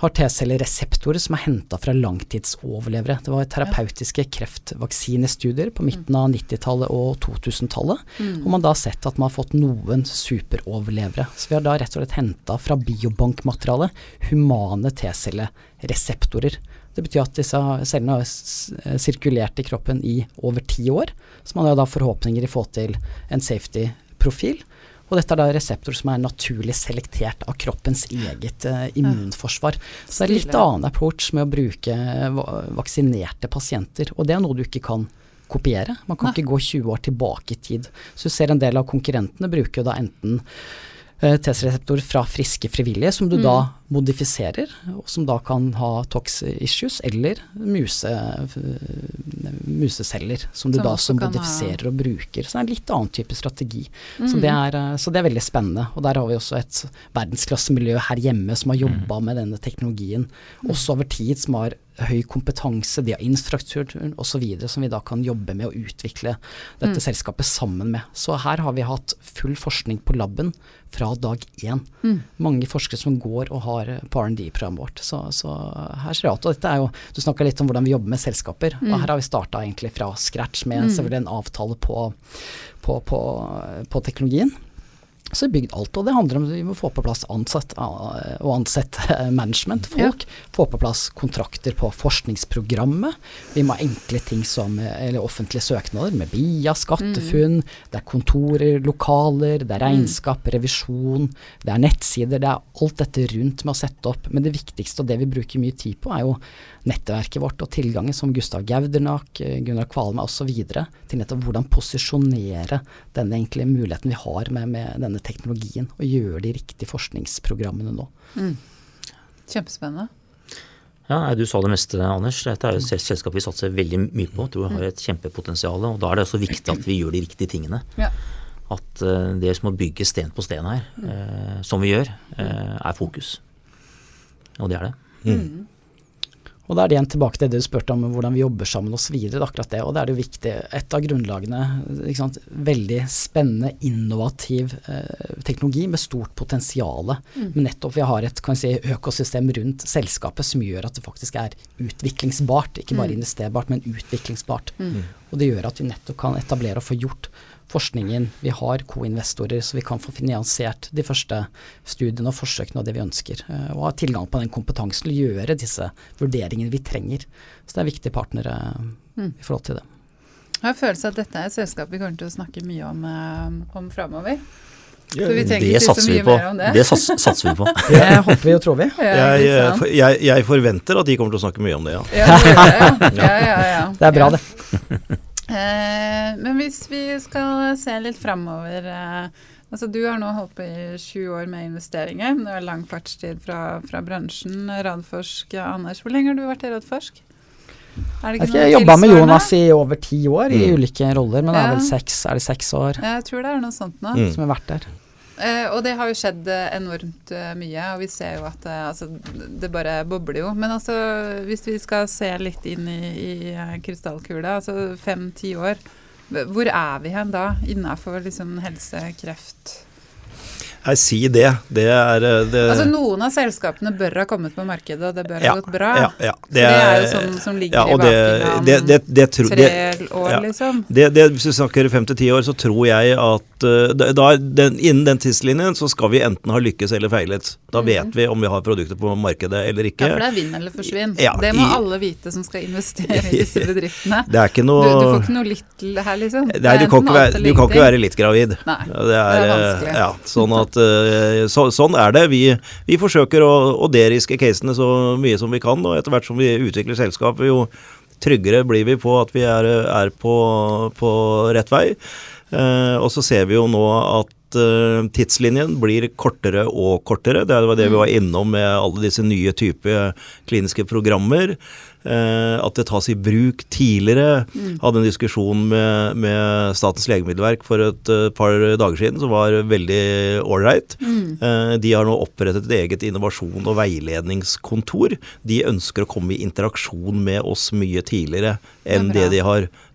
har T-cellereseptorer som er henta fra langtidsoverlevere. Det var terapeutiske kreftvaksinestudier på midten av 90-tallet og 2000-tallet. Mm. Og man da har sett at man har fått noen superoverlevere. Så vi har da rett og slett henta fra biobankmateriale humane T-cellereseptorer. Det betyr at disse cellene har sirkulert i kroppen i over ti år. Så man har da forhåpninger i å få til en safety-profil. Og dette er da reseptorer som er naturlig selektert av kroppens eget uh, immunforsvar. Så det er litt annen approach med å bruke vaksinerte pasienter. Og det er noe du ikke kan kopiere. Man kan Nei. ikke gå 20 år tilbake i tid. Så du ser en del av konkurrentene bruker jo da enten uh, T-reseptor fra friske frivillige, som du mm. da modifiserer, og som da kan ha tox issues, eller muse, museceller, som du som da som modifiserer ha... og bruker. Så det er en litt annen type strategi. Mm. Så, det er, så, det er, veldig spennende. Og der har vi også et verdensklassemiljø her hjemme som har jobba mm. med denne teknologien, mm. også over tid, som har høy kompetanse, de har infrastrukturen osv. som vi da kan jobbe med å utvikle dette mm. selskapet sammen med. Så her har vi hatt full forskning på laben fra dag én. Mm. Mange forskere som går og har på R&D-programmet vårt. Så, så, her ser det ut. Og dette er jo, Du snakka litt om hvordan vi jobber med selskaper. Mm. og Her har vi starta egentlig fra scratch med mm. selvfølgelig en avtale på, på, på, på teknologien. Så er bygd alt, og det handler om at vi må få på plass ansatt og ansette management-folk. Ja. Få på plass kontrakter på forskningsprogrammet. Vi må ha enkle ting som eller offentlige søknader med BIA, SkatteFUNN. Mm. Det er kontorer, lokaler, det er mm. regnskap, revisjon, det er nettsider. Det er alt dette rundt med å sette opp. Men det viktigste og det vi bruker mye tid på, er jo nettverket vårt og tilgangen som Gustav Gaudernak, Gunnar Kvalme osv. til nettopp hvordan posisjonere denne enkle muligheten vi har med, med denne teknologien, og gjøre de riktige forskningsprogrammene nå. Mm. Kjempespennende. Ja, Du sa det meste, Anders. Dette er jo et selskap vi satser veldig mye på. Tror vi har et kjempepotensial. og Da er det også viktig at vi gjør de riktige tingene. Ja. At uh, det som å bygge sten på sten her, uh, som vi gjør, er fokus. Og det er det. Mm. Og da er det igjen tilbake til det du spurte om hvordan vi jobber sammen osv. akkurat det. Og det er det viktig. Et av grunnlagene. Veldig spennende, innovativ eh, teknologi med stort potensial. Mm. Men nettopp vi har et si, økosystem rundt selskapet som gjør at det faktisk er utviklingsbart. Ikke bare mm. investerbart, men utviklingsbart. Mm. Og det gjør at vi nettopp kan etablere og få gjort forskningen. Vi har co-investorer, så vi kan få finansiert de første studiene og forsøkene og det vi ønsker. Eh, og ha tilgang på den kompetansen til å gjøre disse vurderingene vi trenger. Så det er viktige partnere mm. i forhold til det. Jeg har følelse at dette er et selskap vi kommer til å snakke mye om, eh, om framover. Ja, det satser vi på. Det, det satser vi på. det håper vi og tror vi. Jeg, jeg, jeg, forventer at de kommer til å snakke mye om det, ja. ja, det, ja. det er bra, det. Eh, men hvis vi skal se litt framover eh, altså Du har nå holdt på i sju år med investeringer. Det er lang fartstid fra, fra bransjen. Radforsk, Anders. Hvor lenge har du vært i Radforsk? Er det ikke jeg jobba med Jonas i over ti år i mm. ulike roller, men ja. det er vel seks, er det seks år Jeg tror det er noe sånt nå. Mm. Som har vært der. Eh, og det har jo skjedd eh, enormt uh, mye, og vi ser jo at altså, det bare bobler jo. Men altså, hvis vi skal se litt inn i, i krystallkula, altså fem-ti år, hvor er vi hen da innafor liksom, helse, kreft? Nei, si det. Det er eh, det, Altså Noen av selskapene bør ha kommet på markedet, og det bør ja, ha gått bra. Ja, ja, det, er, det er jo sånn som ligger ja, i bakgrunnen tre år, liksom. hvis vi snakker fem til ti år, så tror jeg at uh, da, den, innen den tidslinjen så skal vi enten ha lykkes eller feilet. Da mm. vet vi om vi har produkter på markedet eller ikke. Ja, for det er vinn eller forsvinn. det må i, alle vite som skal investere i disse bedriftene. Det er ikke noe Du, du får ikke noe litt her, liksom. Nei, du kan, ikke være, du kan ikke være litt gravid. Nei, det er, det er vanskelig. Ja, sånn at Eh, så, sånn er det. Vi, vi forsøker å, å deriske casene så mye som vi kan, og etter hvert som vi utvikler selskapet, jo tryggere blir vi på at vi er, er på, på, rett vei. Eh, og så ser vi jo nå at eh, tidslinjen blir kortere og kortere. Det var det vi mm. var innom med alle disse nye typer kliniske programmer. Eh, at det tas i bruk tidligere. Mm. Hadde en diskusjon med, med Statens legemiddelverk for et uh, par dager siden som var veldig ålreit. Mm. Uh, de har nå opprettet et eget innovasjon- og veiledningskontor. De ønsker å komme i interaksjon med oss mye tidligere enn det, det de har gjort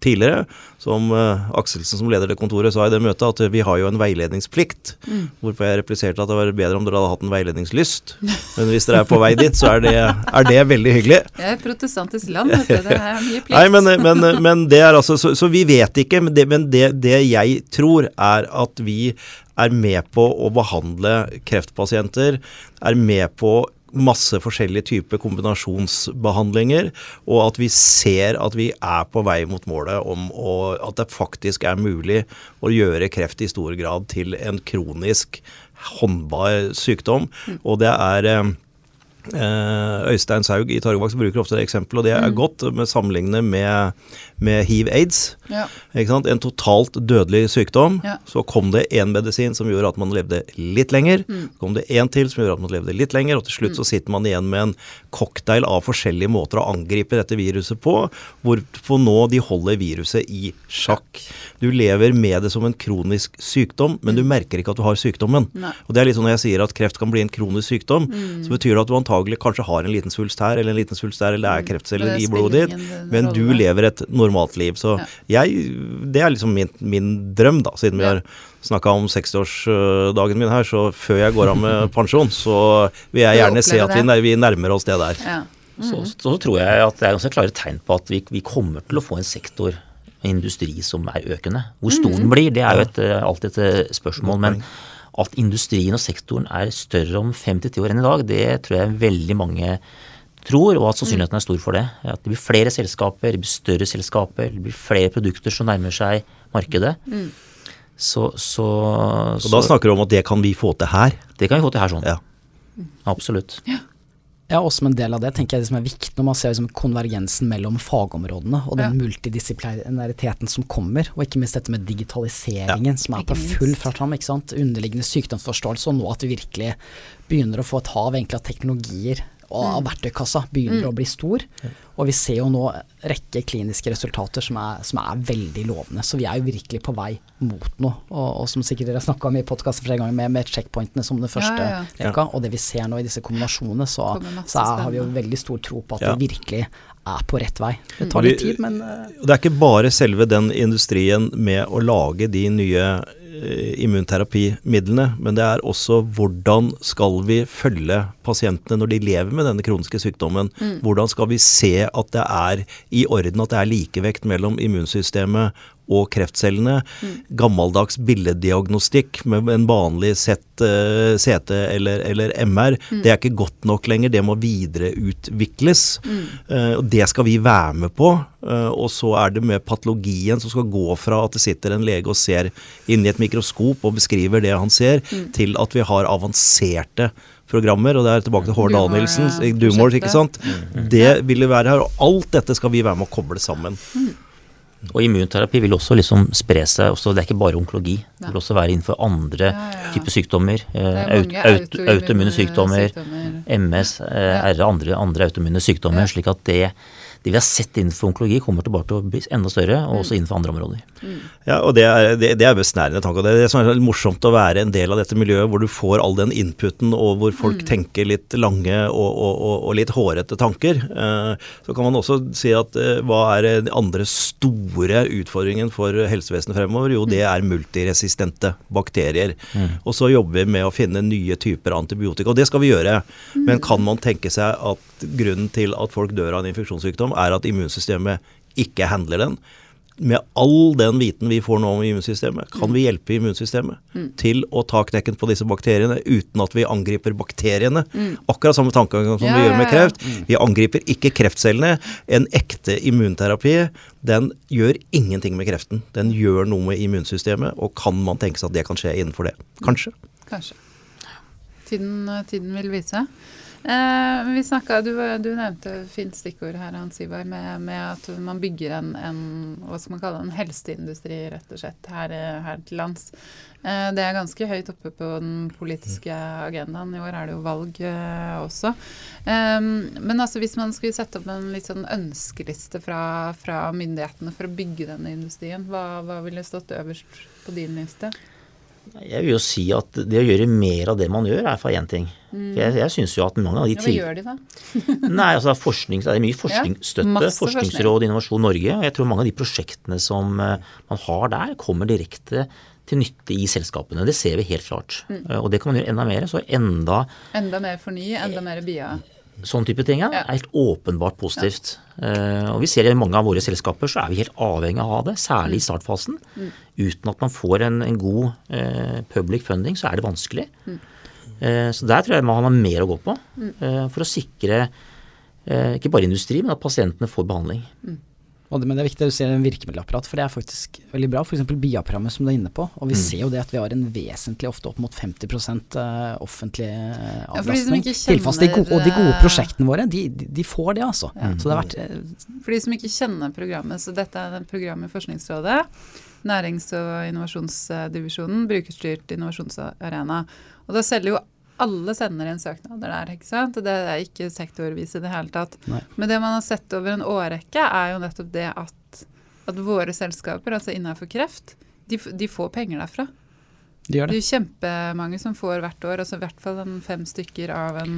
tidligere. Som uh, Akselsen som leder det kontoret sa i det møtet, at vi har jo en veiledningsplikt. Mm. Hvorfor jeg repliserte at det var bedre om dere hadde hatt en veiledningslyst. Men hvis dere er på vei dit, så er det, er det veldig hyggelig. Jeg er protestantisk land, vet du. Det er mye plikt. Nei, men, men, men det er altså, så, så, vi vet ikke. Men, det, men det, det jeg tror, er at vi er med på å behandle kreftpasienter, er med på masse forskjellige typer kombinasjonsbehandlinger, og at vi ser at vi er på vei mot målet om å, at det faktisk er mulig å gjøre kreft i stor grad til en kronisk håndbar sykdom. Mm. Og det er eh, Eh, Øystein Saug i Targovaks bruker ofte det eksempelet, og det er mm. godt med sammenligne med, med hiv-aids. Ja. En totalt dødelig sykdom. Ja. Så kom det én medisin som gjorde at man levde litt lenger. Mm. Så kom det én til som gjorde at man levde litt lenger, og til slutt mm. så sitter man igjen med en cocktail av forskjellige måter å angripe dette viruset på, hvorfor nå de holder viruset i sjakk. Du lever med det som en kronisk sykdom, men mm. du merker ikke at du har sykdommen. Nei. Og det er litt sånn når jeg sier at kreft kan bli en kronisk sykdom, mm. så betyr det at du antagelig antagelig kanskje har en liten svulst her eller en liten svulst der, eller det er mm. kreftceller i blodet ditt, men du lever et normalt liv. Så jeg, det er liksom min, min drøm, da, siden vi har snakka om 60-årsdagen min her, så før jeg går av med pensjon, så vil jeg gjerne se at vi, vi nærmer oss det der. Ja. Mm. Så, så, tror jeg at det er ganske klare tegn på at vi, vi kommer til å få en sektor industri som er økende. Hvor stor den mm. blir, det er jo et, alltid et spørsmål. men at industrien og sektoren er større om fem til ti år enn i dag, det tror jeg veldig mange tror, og at sannsynligheten er stor for det. At det blir flere selskaper, det blir større selskaper, det blir flere produkter som nærmer seg markedet. Mm. Så, så, så, da snakker du om at det kan vi få til her? Det kan vi få til her, sånn. Ja. Absolutt. Ja. Ja, og som en del av det tenker jeg det som er viktig når man ser liksom konvergensen mellom fagområdene og den ja. multidisiplinariteten som kommer, og ikke minst dette med digitaliseringen ja. som er på full fart fram. Underliggende sykdomsforståelse, og nå at vi virkelig begynner å få et hav egentlig av teknologier og mm. verktøykassa begynner mm. å bli stor. Og vi ser jo nå rekke kliniske resultater som er, som er, veldig lovende. Så vi er jo virkelig på vei mot noe. Og, og som sikkert dere har snakka om i podkasten flere ganger, med, med checkpointene som det første ja, ja. Rekka, og det vi ser nå i disse kombinasjonene, så, så er, har vi jo veldig stor tro på at ja. det virkelig er på rett vei. Det tar litt tid, men uh, Det er ikke bare selve den industrien med å lage de nye Eh, immunterapimidlene, men det er også hvordan skal vi følge pasientene når de lever med denne kroniske sykdommen. Mm. Hvordan skal vi se at det er i orden, at det er likevekt mellom immunsystemet og kreftcellene. Mm. Gammeldags billeddiagnostikk med en vanlig sett eh, CT eller, eller MR, mm. det er ikke godt nok lenger. Det må videreutvikles. Mm. Og det skal vi være med på. Uh, og så er det med patologien som skal gå fra at det sitter en lege og ser inni et mikroskop og beskriver det han ser, mm. til at vi har avanserte programmer, og det er tilbake til Hård Danielsen, Dumor, ikke sant. Mm. Det vil være her, og alt dette skal vi være med å koble sammen. Og immunterapi vil også liksom spre seg. Også, det er ikke bare onkologi. Det vil også være innenfor andre ja, ja. typer sykdommer. Eh, autoimmune sykdommer, MS, eh, RA, andre, andre autoimmune sykdommer. slik at det det vi har sett innenfor onkologi, kommer tilbake til å bli enda større, og også mm. innenfor andre områder. Mm. Ja, og Det er, det, det er besnærende tanke. Det er det er morsomt å være en del av dette miljøet, hvor du får all den inputen, og hvor folk mm. tenker litt lange og, og, og, og litt hårete tanker. Eh, så kan man også si at eh, hva er den andre store utfordringen for helsevesenet fremover? Jo, det mm. er multiresistente bakterier. Mm. Og så jobber vi med å finne nye typer antibiotika, og det skal vi gjøre. Men kan man tenke seg at grunnen til at folk dør av en infeksjonssykdom, er at immunsystemet ikke handler den. Med all den viten vi får nå om immunsystemet, kan vi hjelpe immunsystemet mm. til å ta knekken på disse bakteriene uten at vi angriper bakteriene. Mm. Akkurat samme tankegang som ja, vi gjør med kreft. Ja. Vi angriper ikke kreftcellene. En ekte immunterapi den gjør ingenting med kreften. Den gjør noe med immunsystemet, og kan man tenke seg at det kan skje innenfor det? Kanskje. Kanskje. Tiden, tiden vil vise. Eh, vi snakket, du, du, nevnte fint stikkord her, Hans Ivar, med, med, at man bygger en, en, hva skal man kalle en helseindustri rett og slett her, her til lands. Eh, det er ganske høyt oppe på den politiske agendaen. I år er det jo valg eh, også. Men altså hvis man skulle sette opp en litt sånn ønskeliste fra, fra myndighetene for å bygge denne industrien, hva, hva ville stått øverst på din liste? Jeg vil jo si at det å gjøre mer av det man gjør, er for én ting. Mm. For jeg jeg syns jo at mange av de til... ja, Hva gjør de da? Nei, altså forskning, Det er mye forskningsstøtte. Ja, Forskningsråd, Innovasjon Norge. Og jeg tror mange av de prosjektene som eh, man har der, kommer direkte til nytte i selskapene. Det ser vi helt klart. Mm. Eh, og det kan man gjøre enda mer. Så enda Enda mer fornye, enda mer BIA. Sånn type ting er helt åpenbart positivt. Uh, og vi ser i mange av våre selskaper så er vi helt avhengig av det, særlig i mm. startfasen. Mm. Uten at man får en, en god uh, public funding, så er det vanskelig. Mm. Uh, så der tror jeg man har mer å gå på for å sikre ikke bare industri, men at pasientene får behandling. Og det, men det er viktig at du ser en virkemiddelapparat, for det er faktisk veldig bra. F.eks. BIA-programmet som du er inne på. Og vi mm. ser jo det at vi har en vesentlig, ofte opp mot 50 eh, offentlig eh, avlastning. Ja, Tilfast, de gode, og de gode prosjektene våre, de, de, de får det, altså. Ja. Så det har vært eh, For de som ikke kjenner programmet, så dette er et program i Forskningsrådet. Nærings- og innovasjonsdivisjonen, brukerstyrt innovasjonsarena. Og da selger jo alle sender inn søknader der. ikke sant? Det er ikke sektorvis i det hele tatt. Nei. Men det man har sett over en årrekke, er jo nettopp det at, at våre selskaper, altså innenfor kreft, de, de, får penger derfra. De gjør det. det er jo kjempemange som får hvert år, altså i hvert fall en fem stykker av en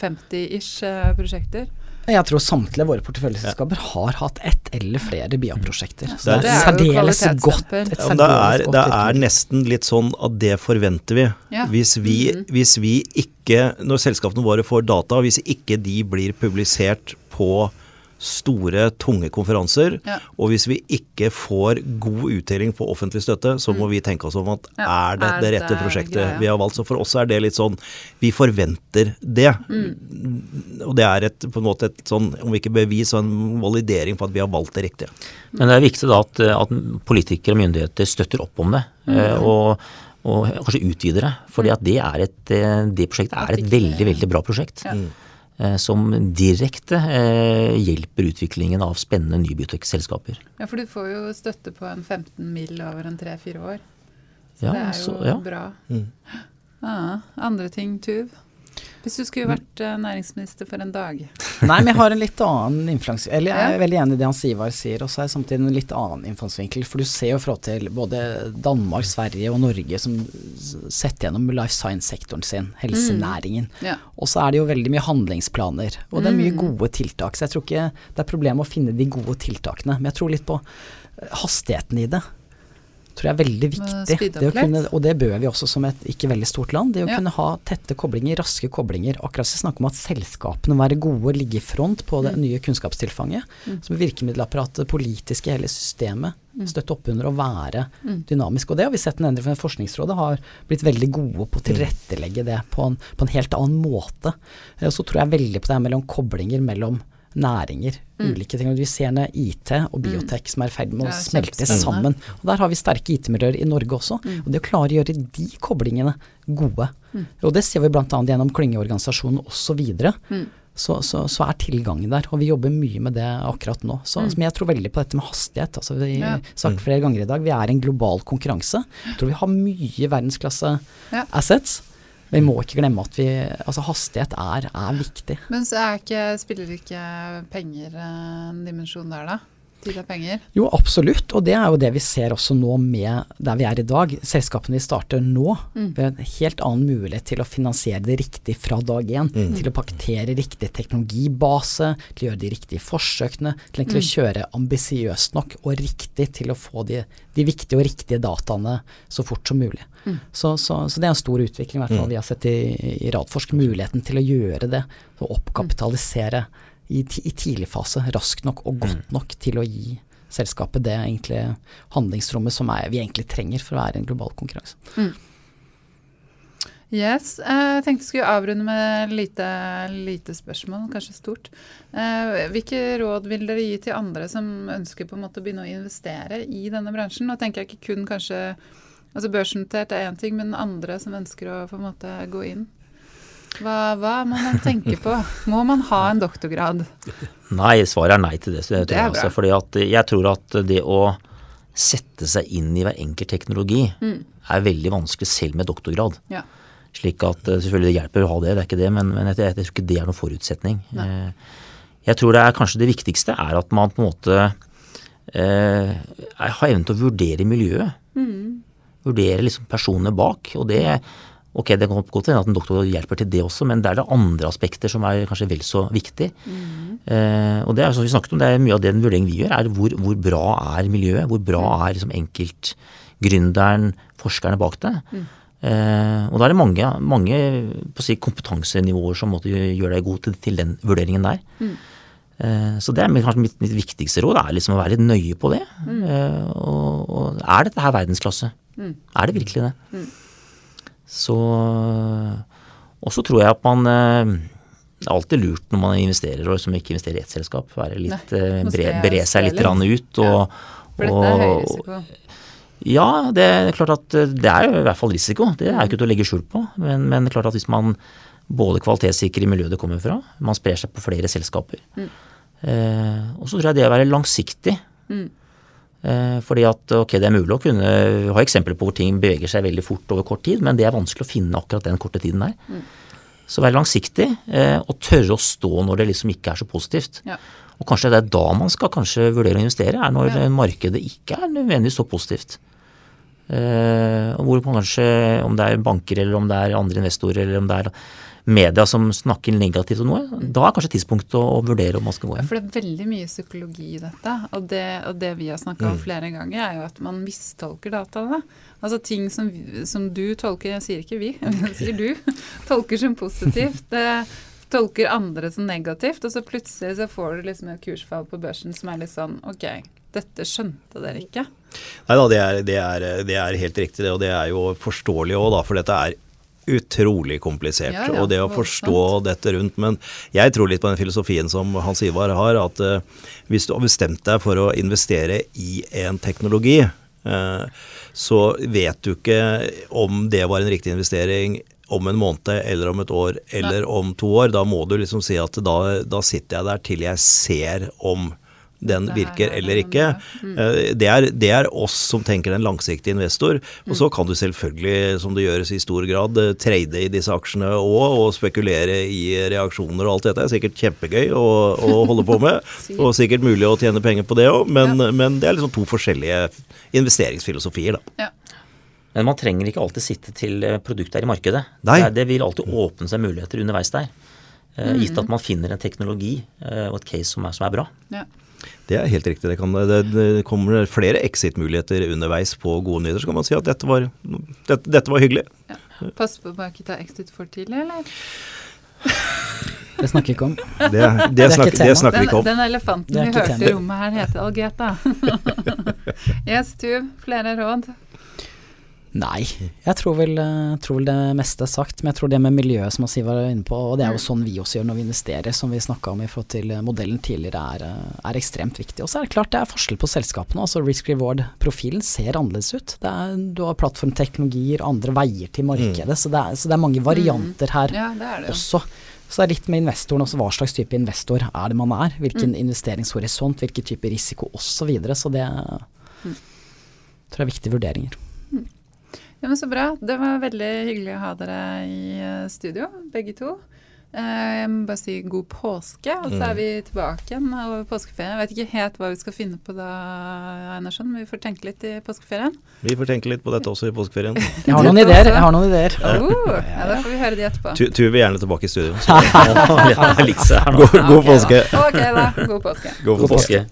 50-ish mm. eh, prosjekter. Jeg tror samtlige våre porteføljeselskaper har hatt ett eller flere BIA-prosjekter. Så det er, særdeles godt. Et ja, det, er, det er, nesten litt sånn at det forventer vi. Ja. Hvis, vi mm -hmm. hvis vi ikke, når selskapene våre får data, hvis ikke de blir publisert på store, tunge konferanser. Ja. Og hvis vi ikke får god uttelling på offentlig støtte, så må mm. vi tenke oss om at ja. er det er det rette prosjektet greia. vi har valgt. Så for oss er det litt sånn Vi forventer det. Mm. Og det er et, på en måte et sånn, om ikke bevis, så en validering på at vi har valgt det riktige. Men det er viktig da at, at politikere og myndigheter støtter opp om det. Mm. og og kanskje utvider det. fordi at det, er et, det prosjektet er et veldig, veldig bra prosjekt. Ja. Eh, som direkte eh, hjelper utviklingen av spennende nybiotekselskaper. Ja, for du får jo støtte på en 15 mill. over en tre-fire år. Så ja, det er jo så, ja. bra. Mm. Ah, andre ting, Tuv? Hvis du skulle vært uh, næringsminister for en dag? Nei, men jeg har en litt annen innfallsvinkel. Eller jeg er veldig enig i det Hans Ivar sier, og så er jeg samtidig en litt annen innfallsvinkel. For du ser jo fra til både Danmark, Sverige og Norge som setter gjennom life science-sektoren sin, helsenæringen. Mm. Ja. Og så er det jo veldig mye handlingsplaner, og det er mye mm. gode tiltak. Så jeg tror ikke det er problem å finne de gode tiltakene. Men jeg tror litt på hastigheten i det tror jeg er veldig viktig. Det kunne, og det bør vi også som et ikke veldig stort land. Det å ja. kunne ha tette koblinger, raske koblinger. Akkurat som snakke om at selskapene må være gode, ligge i front på det mm. nye kunnskapstilfanget. Mm. Som virkemiddelapparatet, politiske, hele systemet. Mm. Støtte opp under å være mm. dynamisk. Og det har vi sett for Forskningsrådet har blitt veldig gode på å tilrettelegge det på en, på en helt annen måte. og så tror jeg veldig på det her mellom koblinger mellom næringer. Mm. Ulike ting. Vi ser ned IT og biotek mm. som er i ferd med å smelte sammen. Og Der har vi sterke IT-miljøer i Norge også. Mm. Og det å klare å gjøre de koblingene gode. Mm. Og det ser vi bl.a. gjennom klyngeorganisasjonen osv. Mm. Så, så, så, er tilgangen der, og vi jobber mye med det akkurat nå. Så, mm. jeg tror veldig på dette med hastighet. altså Vi har ja. sagt flere ganger i dag, vi er en global konkurranse. Jeg tror vi har mye verdensklasse ja. assets. Vi må ikke glemme at vi, altså hastighet er, er viktig. Men så ikke, spiller ikke penger en dimensjon der, da? Tid er penger? Jo, absolutt. Og det er jo det vi ser også nå med der vi er i dag. Selskapene vi starter nå, mm. ved en helt annen mulighet til å finansiere det riktig fra dag én. Mm. Til å pakkettere riktig teknologibase, til å gjøre de riktige forsøkene, til mm. å kjøre ambisiøst nok og riktig til å få de, de, viktige og riktige dataene så fort som mulig. Mm. Så, så, så, det er en stor utvikling, i hvert fall mm. vi har sett i, i Radforsk. Muligheten til å gjøre det, og oppkapitalisere. Mm i, i tidlig fase raskt nok og godt mm. nok til å gi selskapet det egentlig handlingsrommet som er, vi egentlig trenger for å være en global konkurranse. Mm. Yes. Jeg tenkte jeg skulle avrunde med lite, lite spørsmål, kanskje stort. Eh, hvilke råd vil dere gi til andre som ønsker på en måte å begynne å investere i denne bransjen? Nå tenker jeg ikke kun kanskje altså Børsnotert er én ting, men andre som ønsker å på en måte gå inn? Hva, hva, må man tenke på? Må man ha en doktorgrad? Nei, svaret er nei til det. det, det altså, fordi jeg tror at det å sette seg inn i hver enkelt teknologi mm. er veldig vanskelig selv med doktorgrad. Ja. Slik at eh, selvfølgelig det hjelper å ha det, det er ikke det, men, men jeg, jeg, tror ikke det er noen forutsetning. Eh, jeg tror det er kanskje det viktigste er at man på en måte eh, har evnen til å vurdere miljøet. Mm vurdere liksom personene bak. og det Ok, det kan godt hende at en doktor hjelper til det også, men det er det andre aspekter som er kanskje vel så viktig. Mm. Eh, og det er som vi snakket om, det er mye av den vurderingen vi gjør, er hvor, hvor bra er miljøet? Hvor bra mm. er liksom enkeltgründeren, forskerne bak det? Mm. Eh, og da er det mange, mange si, kompetansenivåer som måtte gjøre deg god til, til den vurderingen der. Mm. Eh, så det er kanskje mitt, mitt, viktigste råd, er liksom å være litt nøye på det. Mm. Eh, og, og, er dette her verdensklasse? Mm. Er det virkelig det? Så Og så tror jeg at man eh, det er alltid lurt når man investerer og som ikke investerer i ett selskap. Være litt, bre, bre seg litt ut. Og, ja, for dette er høy risiko. Ja, det er klart at det er jo i hvert fall risiko. Det er jo ikke til å legge skjul på. Men, men klart at hvis man både kvalitetssikrer i miljøet det kommer fra, man sprer seg på flere selskaper, mm. Eh, og så tror jeg det å være langsiktig. Mm. Eh, fordi at ok, det er mulig å kunne ha eksempler på hvor ting beveger seg veldig fort over kort tid, men det er vanskelig å finne akkurat den korte tiden der. Mm. Så være langsiktig eh, og tørre å stå når det liksom ikke er så positivt. Ja. Og kanskje det er da man skal kanskje vurdere å investere, er når ja. markedet ikke er nødvendigvis så positivt. hvor og hvor kanskje, om det er banker eller om det er andre investorer eller om det er media som snakker negativt om noe, da er kanskje tidspunktet å, å, vurdere om man skal gå hjem. For det er veldig mye psykologi i dette. Og det, og det vi har snakka om mm. flere ganger, er jo at man mistolker dataene. Altså ting som, som du tolker, jeg sier ikke vi, jeg sier du, tolker som positivt. Det tolker andre som negativt, og så plutselig så får du liksom et kursfall på børsen som er litt sånn ok, dette skjønte dere ikke. Nei da, det er, det, er, det er, helt riktig det, og det er jo forståelig òg, da. For dette er utrolig komplisert. Ja, ja, og det å forstå sant. dette rundt. Men jeg tror litt på den filosofien som Hans Ivar har, at uh, hvis du har bestemt deg for å investere i en teknologi, uh, så vet du ikke om det var en riktig investering om en måned eller om et år eller om to år. Da må du liksom si at da, da sitter jeg der til jeg ser om den virker eller ikke. Mm. Eh, det er, det er, oss som tenker en langsiktig investor. Og så mm. kan du selvfølgelig, som det gjøres i stor grad, eh, trade i disse aksjene òg, og spekulere i reaksjoner og alt dette. Det er sikkert kjempegøy å, å holde på med, og sikkert mulig å tjene penger på det òg, men, men, det er liksom to forskjellige investeringsfilosofier, da. Ja. Men man trenger ikke alltid sitte til eh, produktet er i markedet. Det, det, vil alltid åpne seg muligheter underveis der. Mm. Gitt at man finner en teknologi og et case som er, som er bra. Ja. Det er helt riktig. Det, kan, det, det kommer flere exit-muligheter underveis på gode nyheter. Så kan man si at dette var, dette, dette var hyggelig. Ja. Pass på å ikke ta exit for tidlig, eller? Det snakker vi ikke om. Det, det, snakker, det snakker vi ikke om. Den, den elefanten vi hørte i rommet her, heter Algeta. yes, Tuv, flere råd? Nei, jeg tror vel, eh, tror vel, det meste er sagt. Men jeg tror det med miljøet som Siv var inne på, og det er jo mm. sånn vi også gjør når vi investerer, som vi snakka om i forhold til eh, modellen tidligere, er, eh, er, ekstremt viktig. Og så er det klart det er forskjell på selskapene. altså Risk reward-profilen ser annerledes ut. Er, du har plattformteknologier, andre veier til markedet, mm. så, det er, så, det er, mange varianter her mm. ja, det det. også. Så det er litt med investoren også, hva slags type investor er det man er. Hvilken mm. investeringshorisont, hvilken type risiko osv. Så, videre, så det mm. tror jeg er viktige vurderinger. Ja, men Så bra. Det var veldig hyggelig å ha dere i eh, studio, begge to. Eh, jeg må bare si god påske, og så er mm. vi tilbake igjen over påskeferien. Jeg vet ikke helt hva vi skal finne på da, Einarsson, men vi får tenke litt i påskeferien. Vi får tenke litt på dette også i påskeferien. Jeg har noen ideer. jeg har noen ideer. Oh, ja, Da får vi høre de etterpå. Tu vil gjerne tilbake i studio. Så. god, god påske. Ok, da. God påske. God påske.